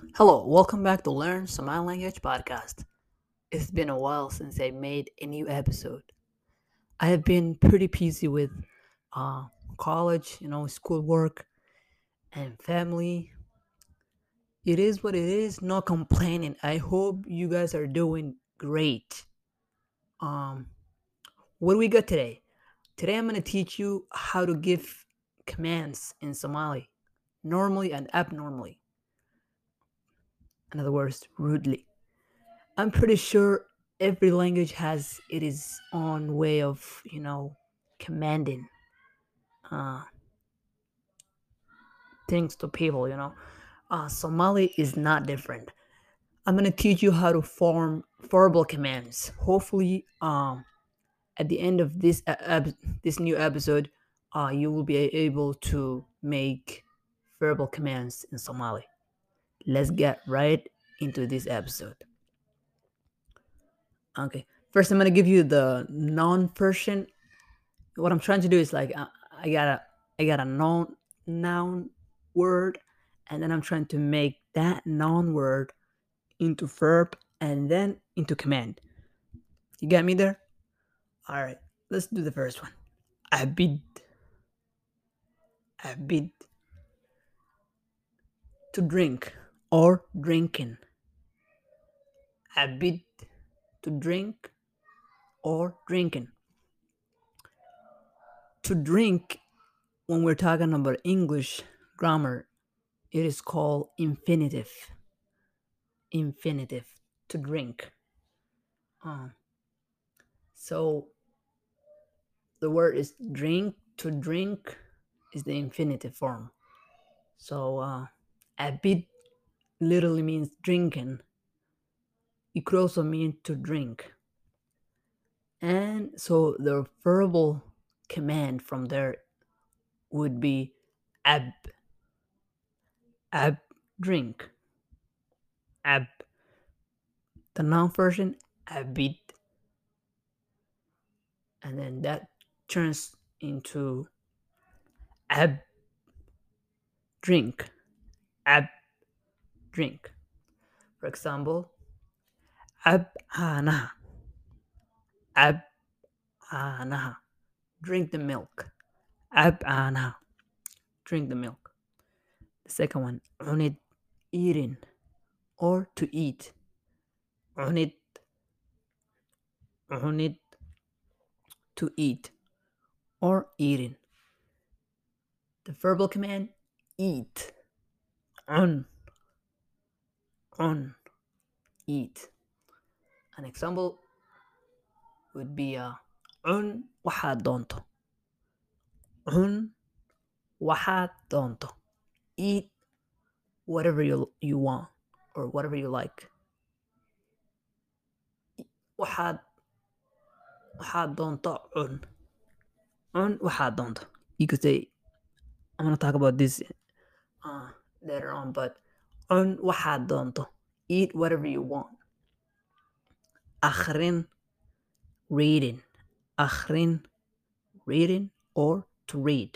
Hello, welcome back to Learn Somali Language Podcast. It's been a while since I made a new episode. I have been pretty busy with uh, college, you know, schoolwork, and family. It is what it is, no complaining. I hope you guys are doing great. Um, what do we got today? Today I'm going to teach you how to give commands in Somali, normally and abnormally in other words, rudely. I'm pretty sure every language has its own way of, you know, commanding uh, things to people, you know. Uh, Somali is not different. I'm gonna teach you how to form verbal commands. Hopefully, um, at the end of this ep- this new episode, uh, you will be able to make verbal commands in Somali let's get right into this episode. Okay, first I'm gonna give you the noun version. What I'm trying to do is like I, I got a I got a noun noun word, and then I'm trying to make that noun word into verb and then into command. You got me there? All right, let's do the first one. Abid. Abid. To drink or drinking. A bit to drink or drinking. To drink, when we're talking about English grammar, it is called infinitive. Infinitive to drink. Uh, so the word is drink to drink is the infinitive form. So uh, a bit literally means drinking. It could also mean to drink. And so the verbal command from there would be ab. Ab, drink. Ab. The noun version, abit. And then that turns into ab, drink. Ab, drink. For example, ab'ana. Ab'ana. Drink the milk. Ab'ana. Drink the milk. The second one, unit eating or to eat. Unit unit to eat or eating. The verbal command eat. On eat. An example would be uh, cun waxaad doonto. Cun waxaad doonto. Eat whatever you, you want or whatever you like. Waxaad waxaad doonto cun cun waxaad doonto. You could say i'm gonna talk about this uh, later on but cun waxaad doonto eat whatever you want. Akhrin reading akhrin reading or to read.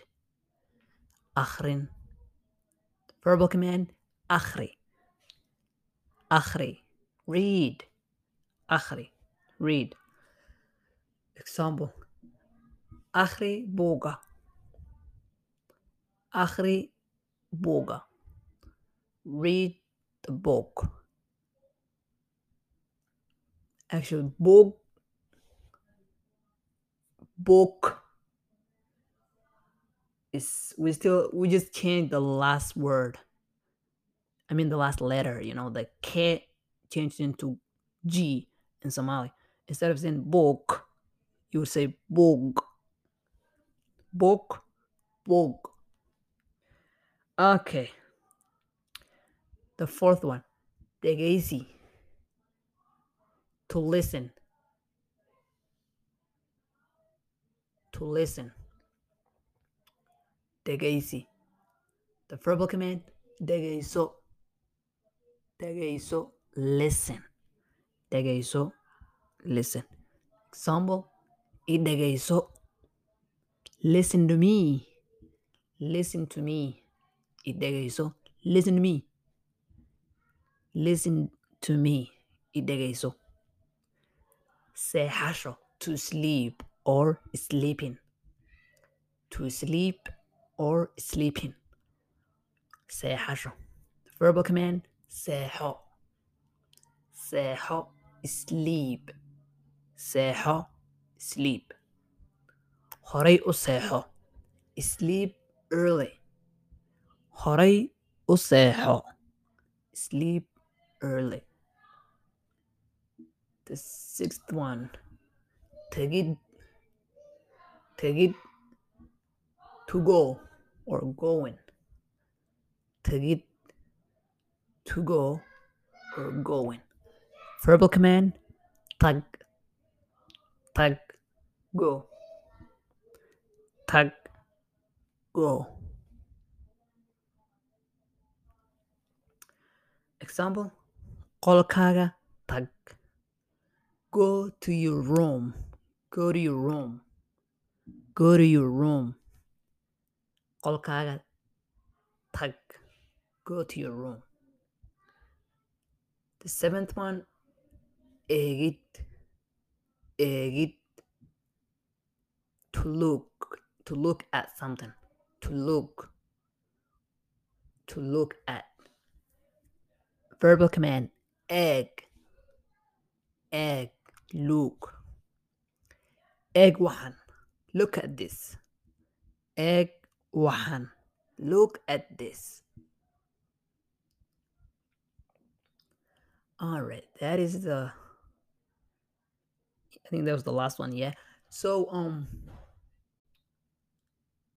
Akhrin. Verbal command akhri. Akhri read. Akhri read. Example akhri boga akhri boga read the book. Actually, book, book is we still we just change the last word. I mean the last letter. You know, the K changed into G in Somali. Instead of saying book, you would say book. Book, book. Okay. The fourth one, dhegeysi. To listen. To listen. Dhegeysi. The verbal command, dhegeyso. Dhegeyso, listen. Dhegeyso, listen. Example, idhegeyso. Listen to me. Listen to me. Idhegeyso, listen to me listen to me. I dhegayso seexasho to sleep or sleeping. To sleep or sleeping. Seexasho verbal command seexo seexo sleep. Seexo sleep. Horay u seexo sleep early. Horay u seexo sleep early. The sixth one. Tegid tegid to go or going. Tegid to go or going. Verbal command tag tag go. Tag go. Example qolkaaga. Tag. Go to your room. Go to your room. Go to your room. Qolkaaga. Tag. Go to your room. The seventh one. Eegid eegid to look. To look at something. To look. To look at. Verbal command egg egg look. Egg waxan look at this. Egg waxan look at this. All that is the i think that was the last one yeah. So um